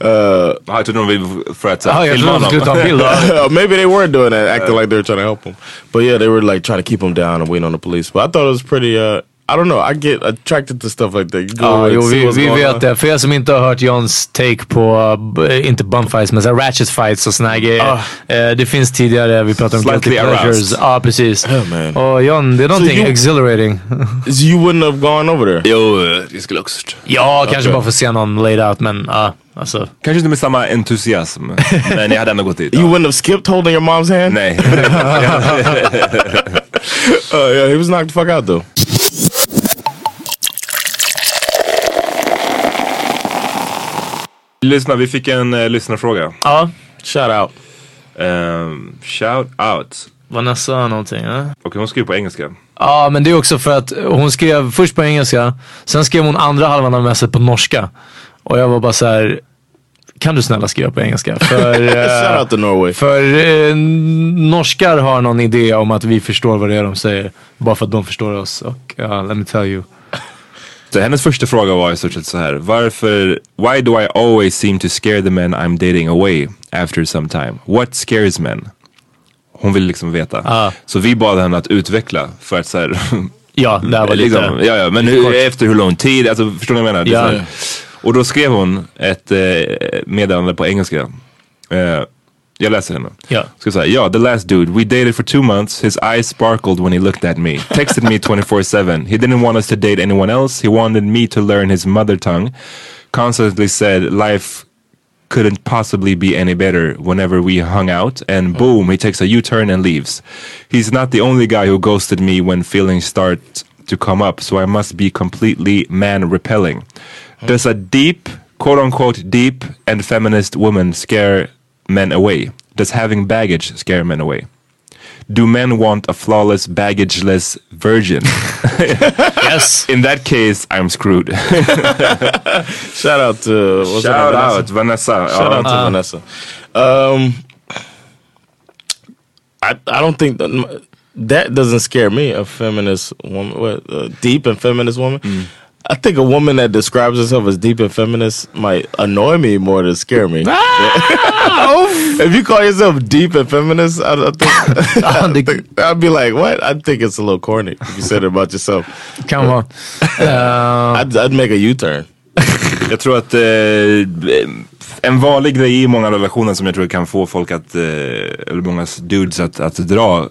Uh, Ja, Jag trodde de ville för att så jag filma de skulle ta en honom. bild. ja. maybe they were doing that, acting like they were trying to help him. But yeah, they were like trying to keep him down and waiting on the police. But I thought it was pretty. Uh, I don't know. I get attracted to stuff like that. Ja, jo, vi, vi vet det. För er som inte har hört Johns take på, uh, inte bumfights, men så ratchet fights och såna här grejer. Eh, det finns tidigare, vi pratar om guilty pleasures. Ja, precis. Yeah, man. Och John, det är någonting you- exhilarating. So you wouldn't have gone over there. Jo, det skulle också. ja, kanske Okay. bara för att se någon laid out, men ja, alltså. Kanske inte med samma entusiasm. men jag hade ändå gått dit. You wouldn't have skipped holding your mom's hand. Nej. Uh, yeah, he was knocked the fuck out though. Lyssna, vi fick en uh, lyssnarfråga. Ja, Shout out. Um, shout out. Vanessa någonting. Ja. Okej, hon skriver på engelska. Ja, men det är också för att hon skrev först på engelska, sen skrev hon andra halvan av messet på norska. Och jag var bara så här. kan du snälla skriva på engelska? För, eh, Shout out to Norway. för eh, norskar har någon idé om att vi förstår vad det är de säger. Bara för att de förstår oss. Och ja, let me tell you. Så hennes första fråga var i stort sett så här. Varför, why do I always seem to scare the men I'm dating away after some time? What scares men? Hon vill liksom veta. Ah. Så vi bad henne att utveckla för att så här, Ja, det här var lite... liksom, ja, ja, men hur, efter hur lång tid? Alltså, förstår ni vad jag menar? Ja. Och då skrev hon ett eh, meddelande på engelska. Eh, jag läser henne. Ja. Ska säga, ja, the last dude, we dated for two months. His eyes sparkled when he looked at me. Texted me 24-7. He didn't want us to date anyone else. He wanted me to learn his mother tongue. Constantly said life couldn't possibly be any better whenever we hung out and mm. boom he takes a u-turn and leaves he's not the only guy who ghosted me when feelings start to come up so i must be completely man repelling mm. does a deep quote unquote deep and feminist woman scare men away does having baggage scare men away do men want a flawless baggageless virgin Yes! in that case i'm screwed Shout out to what's shout out vanessa Shout out to Vanessa. Um, I I don't think that, that doesn't scare me. A feminist woman, what, a deep and feminist woman. I think a woman that describes herself as deep and feminist might annoy me more than scare me. if you call yourself deep and feminist, I, I think, I think I'd be like, what? I think it's a little corny if you said it about yourself. Kan vara. Eh, I'd, I'd make a U-turn. Jag tror att eh, en vanlig grej i många relationer som jag tror kan få folk att, eh, eller många dudes att, att dra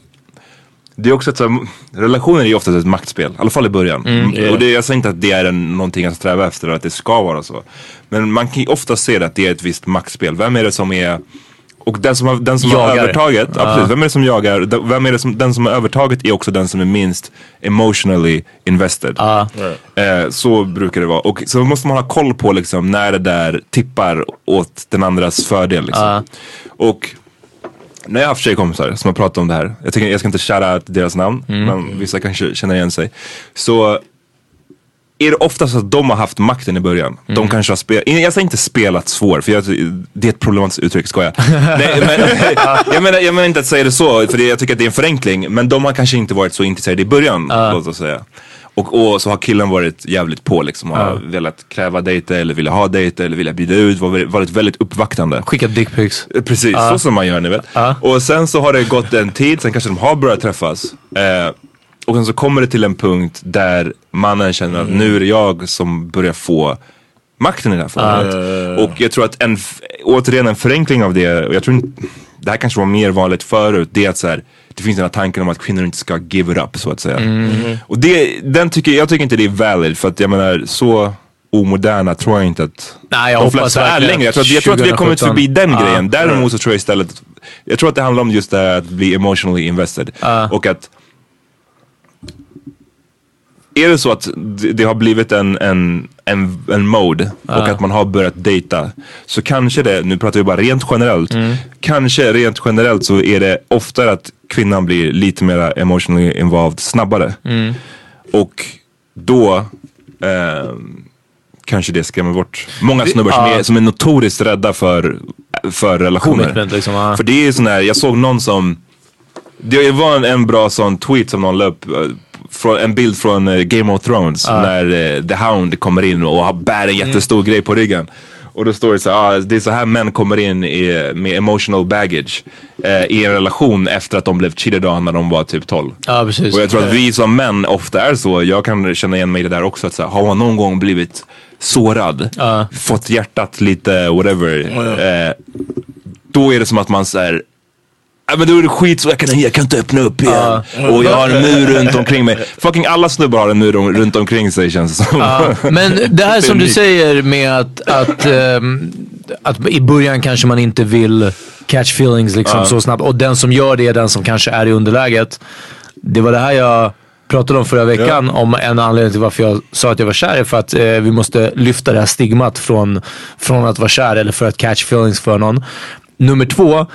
det är också så här, relationer är ju oftast ett maktspel, i alla fall i början. yeah. Och det, jag säger inte att det är en, någonting att sträva efter, eller att det ska vara så. Men man kan ju ofta se det att det är ett visst maktspel. Vem är det som är och den som har, den som har övertaget, absolut, vem är det som jagar? Vem är det som, den som har övertaget är också den som är minst emotionally invested. Eh, så brukar det vara. Och så måste man ha koll på liksom, när det där tippar åt den andras fördel. Liksom. Och när jag har haft tjejkompisar som har pratat om det här, jag, tänker, jag ska inte shouta out deras namn, men vissa kanske känner igen sig. Så är det oftast att de har haft makten i början. De kanske har spelat, jag säger inte spelat svår, för jag, det är ett problematiskt uttryck, skojar. Nej, men, jag, menar, jag menar inte att säga det så, för jag tycker att det är en förenkling. Men de har kanske inte varit så intresserade i början, låt oss säga. Och, och så har killen varit jävligt på liksom, har velat kräva dejter eller vilja ha dejter eller vilja bjuda ut, var- varit väldigt uppvaktande. Skicka dickpics. Eh, Precis, så som man gör ni vet. Och sen så har det gått en tid, sen kanske de har börjat träffas. Eh, och sen så kommer det till en punkt där mannen känner att nu är det jag som börjar få makten i det här förhållandet. Och jag tror att en, återigen en förenkling av det, och jag tror inte, det här kanske var mer vanligt förut, det är att så här, det finns den här tanken om att kvinnor inte ska give it up så att säga. Och det, den tycker, jag tycker inte det är valid för att jag menar så omoderna tror jag inte att Nej, jag de flesta är längre. Jag tror, att, jag tror att vi har kommit 2017. förbi den Ja. grejen. Däremot så tror jag istället, jag tror att det handlar om just det här att bli emotionally invested. Och att är det så att det, det har blivit en, en, en, en mode och att man har börjat dejta så kanske det, nu pratar vi bara rent generellt, kanske rent generellt så är det oftare att kvinnan blir lite mer emotionally involved snabbare. Och då ehm, kanske det skrämmer bort många snubbar som, är, som är notoriskt rädda för, för relationer. Liksom, ja. För det är sån här, jag såg någon som, det var en, en bra sån tweet som någon la upp, eh, från, en bild från eh, Game of Thrones när eh, The Hound kommer in och har- bär en jättestor grej på ryggen. Och då står det så här, ah, det är så här män kommer in i, med emotional baggage eh, i en relation efter att de blev cheated on när de var typ 12. Ja, precis. Och jag tror att vi som män ofta är så. Jag kan känna igen mig i det där också. Att så här, har man någon gång blivit sårad, fått hjärtat lite whatever. Eh, då är det som att man säger Ja men då är det skit så jag kan, jag kan inte öppna upp igen. Och jag har en mur runt omkring mig. Fucking alla snubbar har en mur runt omkring sig känns det som. Men det här som du säger med att, att, ehm, att i början kanske man inte vill catch feelings liksom så snabbt. Och den som gör det är den som kanske är i underläget. Det var det här jag pratade om förra veckan. Om en anledning till varför jag sa att jag var kär. är För att eh, vi måste lyfta det här stigmat från, från att vara kär eller för att catch feelings för någon. Nummer två.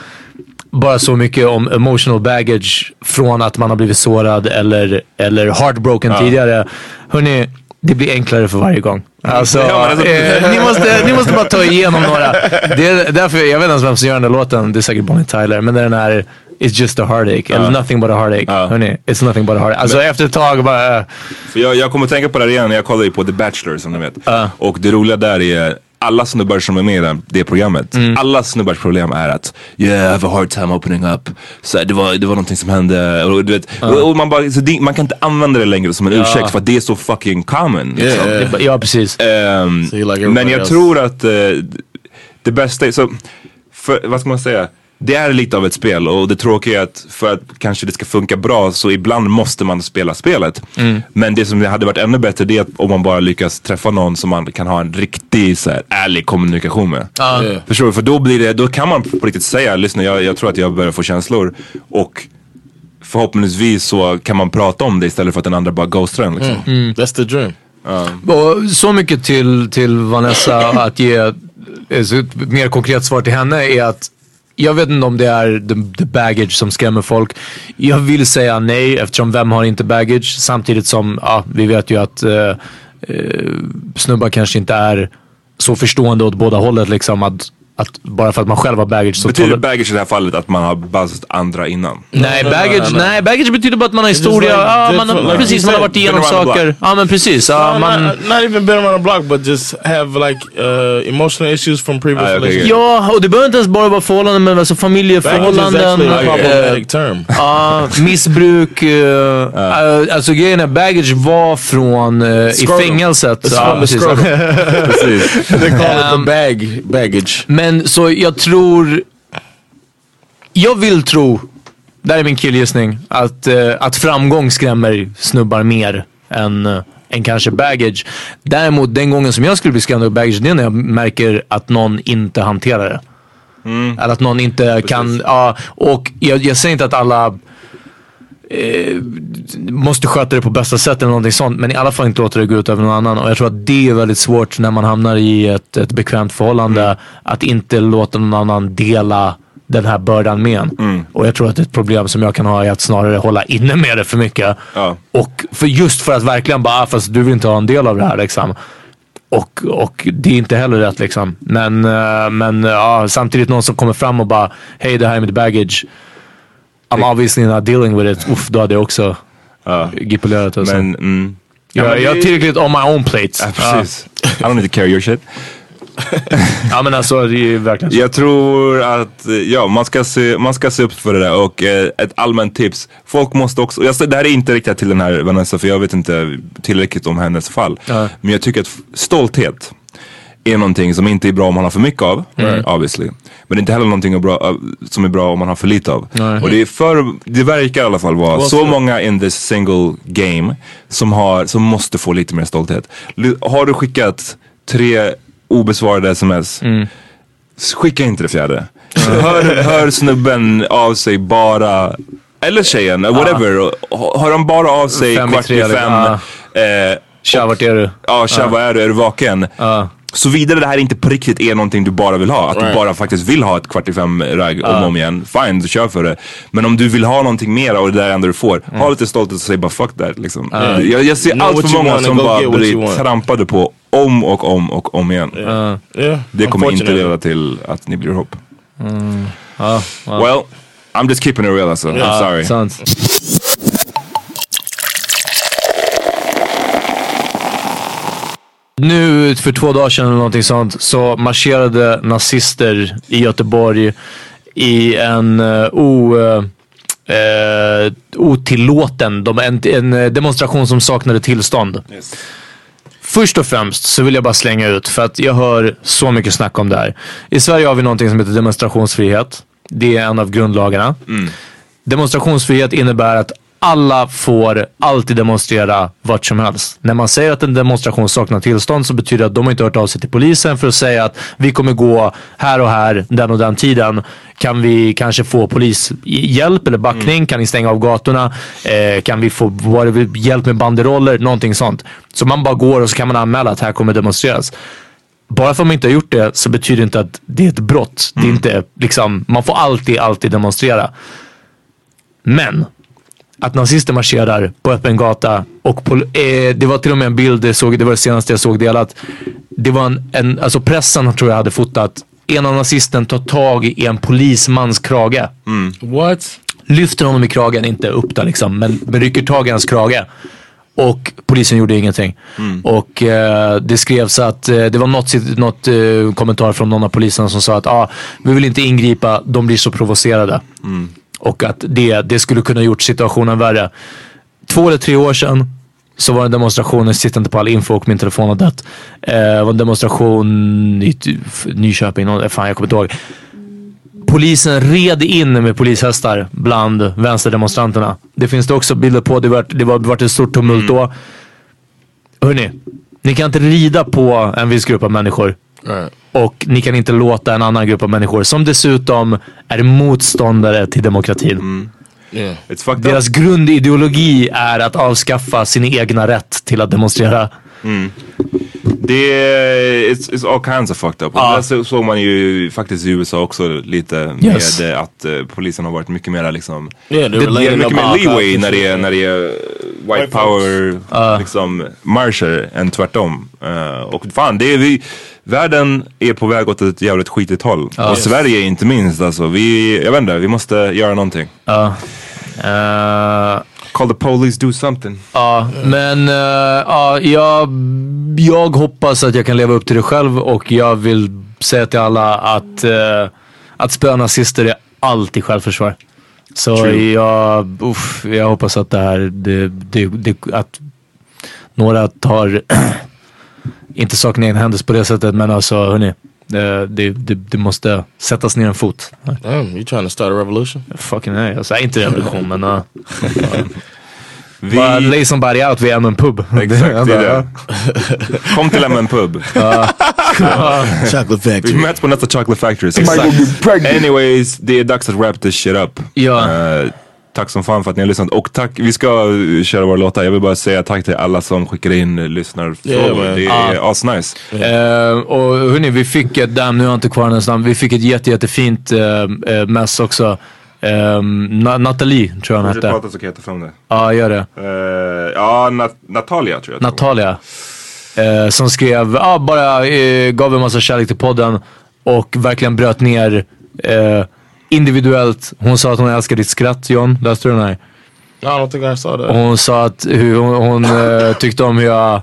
Bara så mycket om emotional baggage från att man har blivit sårad eller, eller heartbroken tidigare. Hörni, det blir enklare för varje gång. Alltså, Ja, alltså- eh, ni, måste, ni måste bara ta igenom några. Det är därför, jag vet inte ens vem som gör den där låten. Det är säkert Bonnie Tyler. Men den här It's just a heartache. Eller nothing but a heartache. Hörni, it's nothing but a heartache. Alltså efter ett tag bara... eh, För jag, jag kommer tänka på det här igen, jag kollar på The Bachelor som ni vet. Och det roliga där är alla snubbar som är med i det- det programmet, Mm. alla snubbars problem är att yeah, I have a hard time opening up. Så det, var, det var någonting som hände. Och, du vet, och, och man, bara, det, man kan inte använda det längre som en ursäkt för att det är så fucking common. Liksom. Yeah. det- Ja, precis. Ehm, So like men jag else. tror att eh, det bästa är, så, för, vad ska man säga? Det är lite av ett spel och det tråkiga är att för att kanske det ska funka bra så ibland måste man spela spelet. Men det som hade varit ännu bättre det är att om man bara lyckas träffa någon som man kan ha en riktig så här, ärlig kommunikation med. Yeah. Förstår du? För då blir det, då kan man på riktigt säga, lyssna jag, jag tror att jag börjar få känslor. Och förhoppningsvis så kan man prata om det istället för att den andra bara ghostar en. Liksom. That's the dream. Och så mycket till, till Vanessa att ge ett mer konkret svar till henne är att jag vet inte om det är the, the baggage som skrämmer folk. Jag vill säga nej eftersom vem har inte baggage? Samtidigt som ja, vi vet ju att eh, eh snubbar kanske inte är så förstående åt båda hållet. Liksom, att att bara för att man själv har baggage så Betyder baggage i det här fallet att man har buzzat andra innan? Nej, no, no, baggage, no, no. nej, baggage betyder bara att man har historia. like ja, man, like precis, man har varit igenom saker. Ja men precis. Ja, No, man, not, not even been around the block, but just have like uh, emotional issues from previous Ah, okay, relationships. ja, och det behöver inte ens bara vara förhållanden men alltså familjeförhållanden. a eh. Ja, missbruk. Uh, uh, alltså grejen är, baggage var från uh, i fängelset. It's from the precis. They call it the bag baggage. Men så jag tror... Jag vill tro, det här är min killgissning, att, eh, att framgång skrämmer snubbar mer än, eh, än kanske baggage. Däremot den gången som jag skulle bli skrämd av baggage, det är när jag märker att någon inte hanterar det. Eller att någon inte kan, ja, och jag, jag säger inte att alla eh, måste sköta det på bästa sätt eller någonting sånt. Men i alla fall inte låta det gå ut över någon annan. Och jag tror att det är väldigt svårt när man hamnar i ett, ett bekvämt förhållande. Att inte låta någon annan dela den här bördan med en. Och jag tror att ett problem som jag kan ha är att snarare hålla inne med det för mycket. Ja. Och för just för att verkligen bara, ah, fast du vill inte ha en del av det här liksom. Och, och det är inte heller rätt liksom. Men, eh, men ja, samtidigt någon som kommer fram och bara, hej det här är mitt baggage. I'm obviously not dealing with it. Uff, då hade jag också Ja. gipulerat. Alltså. Men, mm. Ja, jag, jag har tillräckligt on my own plate. Ja, precis. I don't need to carry your shit. Ja. men alltså det är verkligen så. Jag tror att, ja, man ska se, man ska se upp för det där och eh, ett allmänt tips. Folk måste också, jag, det här är inte riktat till den här Vanessa för jag vet inte tillräckligt om hennes fall. Ja. Men jag tycker att stolthet är någonting som inte är bra om man har för mycket av, obviously. Men det är inte heller någonting bra, som är bra om man har för lite av. Nej. Och det är för, det verkar i alla fall vara så många in this single game som, har, som måste få lite mer stolthet. Har du skickat tre obesvarade sms, skicka inte det fjärde. Hör, hör snubben av sig bara, eller tjejen, whatever. Och Hör de bara av sig Fem kvart i fem. Eh, Tja vart är du? Ja, tja vad är du? Är du vaken? Ja. Såvida det här inte på riktigt är någonting du bara vill ha. Att du bara faktiskt vill ha ett kvart i fem ragg om och om igen. Fine, du kör för det. Men om du vill ha någonting mer och det där är enda du får. Ha lite stolthet och säg bara fuck that. Liksom. Jag, jag ser Know allt för många som bara blir trampade på om och om och om igen. Yeah, Det kommer inte leda till att ni blir ihop. Ja. Well, I'm just keeping it real alltså. I'm sorry. Sant. Nu för två dagar sedan eller någonting sånt så marscherade nazister i Göteborg i en uh, o, uh, uh, otillåten de, en, en demonstration som saknade tillstånd. Först och främst så vill jag bara slänga ut för att jag hör så mycket snack om det här. I Sverige har vi någonting som heter demonstrationsfrihet. Det är en av grundlagarna. Demonstrationsfrihet innebär att alla får alltid demonstrera vart som helst. När man säger att en demonstration saknar tillstånd så betyder det att de inte hört av sig till polisen för att säga att vi kommer gå här och här den och den tiden. Kan vi kanske få polishjälp eller backning? Kan ni stänga av gatorna? Eh, kan vi få det- hjälp med banderoller? Någonting sånt. Så man bara går och så kan man anmäla att här kommer demonstreras bara för att man inte har gjort det så betyder det inte att det är ett brott. Det är inte, liksom, man får alltid, alltid demonstrera. Men att nazister marscherar på öppen gata och pol- eh, det var till och med en bild, det, såg, det var det senaste jag såg delat. Det var en, en alltså pressen tror jag hade fotat. En av nazisten tar tag i en polismans krage. What? Lyfter honom i kragen, inte upp där liksom, men, men rycker tag i hans krage. Och polisen gjorde ingenting. Och eh, det skrevs att eh, det var något, något eh, kommentar från någon av poliserna som sa att ah, vi vill inte ingripa, de blir så provocerade. Och att det, det skulle kunna gjort situationen värre. Två eller tre år sedan så var det en demonstration, jag sitter inte på all info och min telefon har dött. Eh, det var en demonstration i Nyköping, någon, fan jag kommer inte ihåg. Polisen red in med polishästar bland vänsterdemonstranterna. Det finns det också bilder på. Det var, det var, det var ett stort tumult då. Hörni, ni kan inte rida på en viss grupp av människor. Och ni kan inte låta en annan grupp av människor som dessutom är motståndare till demokratin. Yeah. Fucked up. Deras grundideologi är att avskaffa sin egna rätt till att demonstrera. Det är it's, it's all kinds of fucked up. Ja. det så- såg man ju faktiskt i USA också lite Yes. med eh, att eh, polisen har varit mycket mer liksom Yeah, det, laying mycket mer leeway när det, är, när det är eh, white, White power liksom marscher än tvärtom. Eh, och fan, det är vi, världen är på väg åt ett jävligt skitigt håll. Och Sverige inte minst alltså. Vi, jag vet inte, vi måste göra någonting. Eh, Call the police, do something. Ja, men eh, ja, jag, jag hoppas att jag kan leva upp till det själv och jag vill säga till alla att, uh, att spöa nazister är alltid självförsvar. Så True. jag, uff, jag hoppas att det här, det, det, det, att några tar, inte saken i händer på det sättet, men alltså hörni. Det, det, det, det måste sättas ner en fot. Damn, you trying to start a revolution? Fucking nej, alltså inte revolution men uh, Vi, bara lay somebody out vid en pub. exakt, det är det. Kom till en pub. Chocolate Vi factory. möts på nästa Chocolate Factory. Anyways, det är dags att wrap this shit up. Ja. Eh, tack som fan för att ni har lyssnat. Och tack, vi ska eh, köra våra låtar. Jag vill bara säga tack till alla som skickar in uh, lyssnarfrågor. Yeah, det är asnice. Eh, och hörni, vi fick ett, damn nu har jag inte kvar hennes namn, vi fick ett jätte, jättefint uh, uh, mess också. Um, Na- Nathalie tror jag hon hette. prata så kan jag ta fram det. Ja, gör det. Eh, ja, Nat- Natalia tror jag. Natalia. Eh, som skrev, ja bara eh, gav en massa kärlek till podden och verkligen bröt ner eh, individuellt. Hon sa att hon älskar ditt skratt John, läste du den här? I don't think I saw Och that. hon sa att hur hon, hon eh, tyckte om hur jag,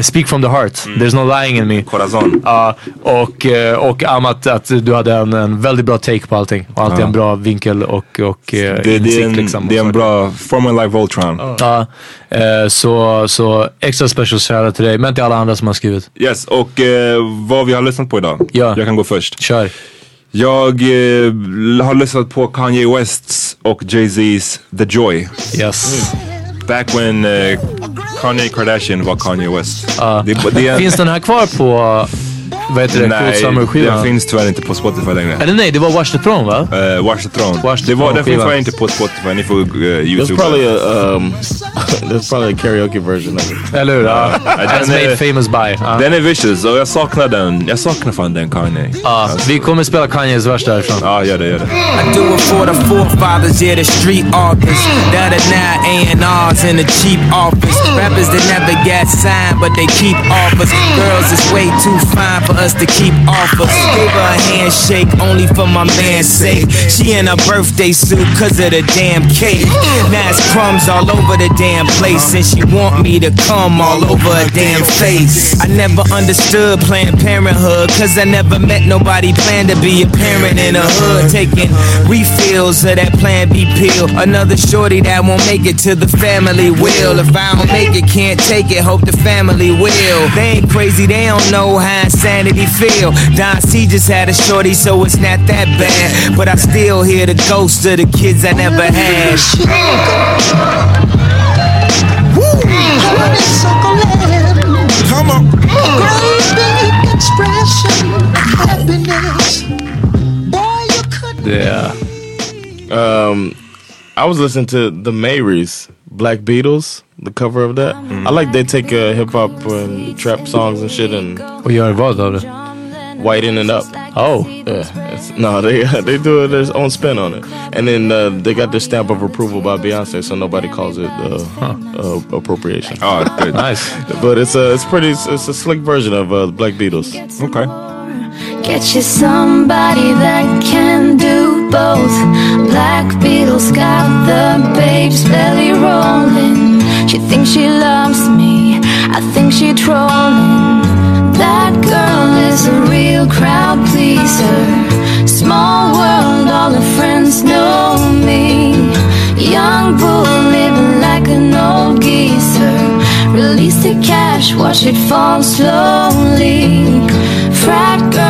I speak from the heart, there's no lying in me. Corazon. Ja, och, eh, och om att, du hade en, en väldigt bra take på allting. Och alltid Ja. en bra vinkel och, och eh, Det, det, insikt är en, liksom. det är en bra form life Voltron. Ja, eh, så, så extra special shoutout till dig, men till alla andra som har skrivit. Yes, och vad vi har lyssnat på idag. Ja. Jag kan gå först. Kör. Jag eh, har lyssnat på Kanye Wests och Jay-Z's The Joy. Yes. Back when eh, Kanye Kardashian var Kanye West. Det, det är, Finns den här kvar på, vad heter det, Cool nej, Summer-skivan? den finns tyvärr inte på Spotify längre. Eller nej, det var Watch the Throne va? Uh, Watch the Throne. Watch the det var, den finns tyvärr inte på Spotify. Ni får uh, There's YouTube. probably a um, there's probably a karaoke version of it. Eller hur? Den As är- made famous by. Ja. Den är vicious och jag saknar den. Jag saknar fan den Kanye. Ja, vi kommer spela Kanyes vers därifrån. Ja, gör det, gör det. I do it for the forefathers, yeah, the street authors that are now A&Rs in a cheap office. Rappers that never got signed, but they keep offers. Girls is way too fine for us to keep offers. Gave her a handshake only for my man's sake. She in a birthday suit cause of the damn cake. Now it's crumbs all over the damn place, and she want me to come all over her damn face. I never understood Planned Parenthood, cause I never met nobody planned to be a parent in a hood. Taking refills of that Plan B pill. Another shorty that won't make it to the family will. If I don't make it, can't take it, hope the family will. They ain't crazy, they don't know how insanity feel. Don C just had a shorty, so it's not that bad. But I still hear the ghost of the kids I never had. Come on. Great expression happiness. Boy, you could Det, Um, I was listening to the Marys, Black Beatles, the cover of that. I like they take uh, hip hop and trap songs and shit and och gör vad av det? whiten it up. Oh. Yeah, it's, no, they they do their own spin on it, and then uh, they got their stamp of approval by Beyonce, so nobody calls it uh, uh, appropriation. Ja, good. Nice. But it's a it's pretty it's a slick version of uh, Black Beatles. Okay. Get you somebody that can do both. Black Beatles got the babes belly rolling. She thinks she loves me. I think she trolling. That girl is a real crowd pleaser. Small world, all her friends know me. Young bull living like an old geezer. Release the cash, watch it fall slowly. Frat girl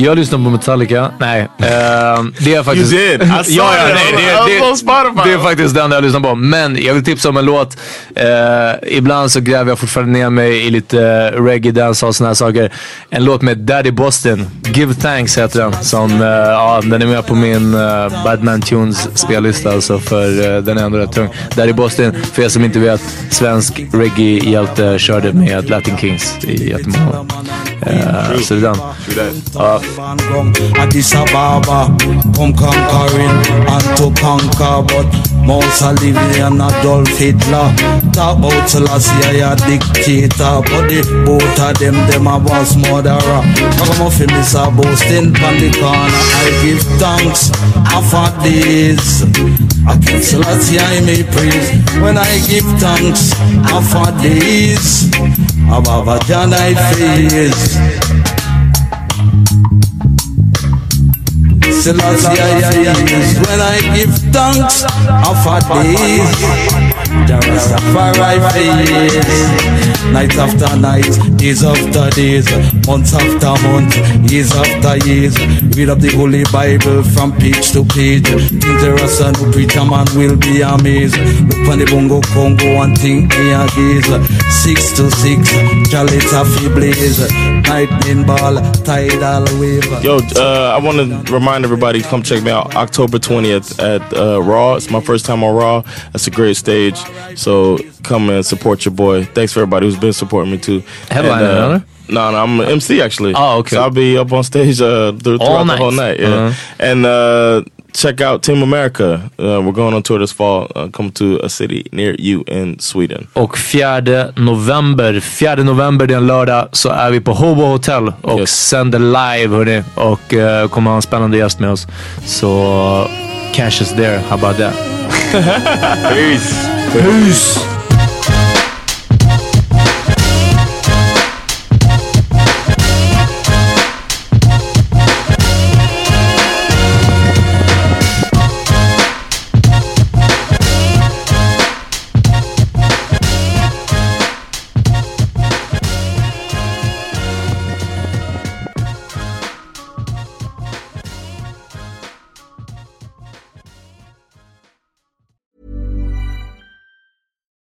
Jag lyssnar på Metallica. Nej. ehm, det är faktiskt... You did. I saw ja, ja, nej, det, det, Spotify. det är faktiskt den jag lyssnar på. Men jag vill tipsa om en låt. Eh, ibland så gräver jag fortfarande ner mig i lite uh, reggae, dance och såna här saker. En låt med Daddy Boston. Give Thanks heter den. Som, eh, ja, den är med på min uh, Badman Tunes spellista. Alltså för uh, den är ändå rätt tung. Daddy Boston, för er som inte vet, svensk reggae-hjälte körde med Latin Kings i jättemånga år. Uh, så det är den. Ja, Addis Ababa, come conquering and to conquer, but Mussolini and Adolf Hitler talk about Selassie a dictator, but the both of them them a was murderer. On, feel this a boasting pon the corner. I give thanks for this. I give Selassie I may praise when I give thanks for this. Ababa John I face. Selassie I is when I give thanks of a days. The Rastafari face. Night after night, days after days, months after month, years after years. Read up the Holy Bible from page to page. Think the Rasta no preacher man will be amazed. Look on the Bongo Congo and think me a gaze. Six to six, Jalita blaze. Lightning ball, tidal wave. Yo, uh, I want to remind everybody to come check me out October 20th at uh, Raw. It's my first time on Raw. That's a great stage. So come and support your boy. Thanks for everybody who's been supporting me too. Headliner, And, uh, another? No, no, I'm an MC actually. Oh, okay. So I'll be up on stage uh, th- throughout the whole night. Yeah. Uh-huh. And uh, check out Team America. Uh, we're going on tour this fall. Uh, come to a city near you in Sweden. Och 4 november, 4 november det är en lördag, så är vi på Hobo Hotel och sänder live hörni. Och uh, kommer ha en spännande gäst med oss. Så cash is there, how about that? Peace. Peace.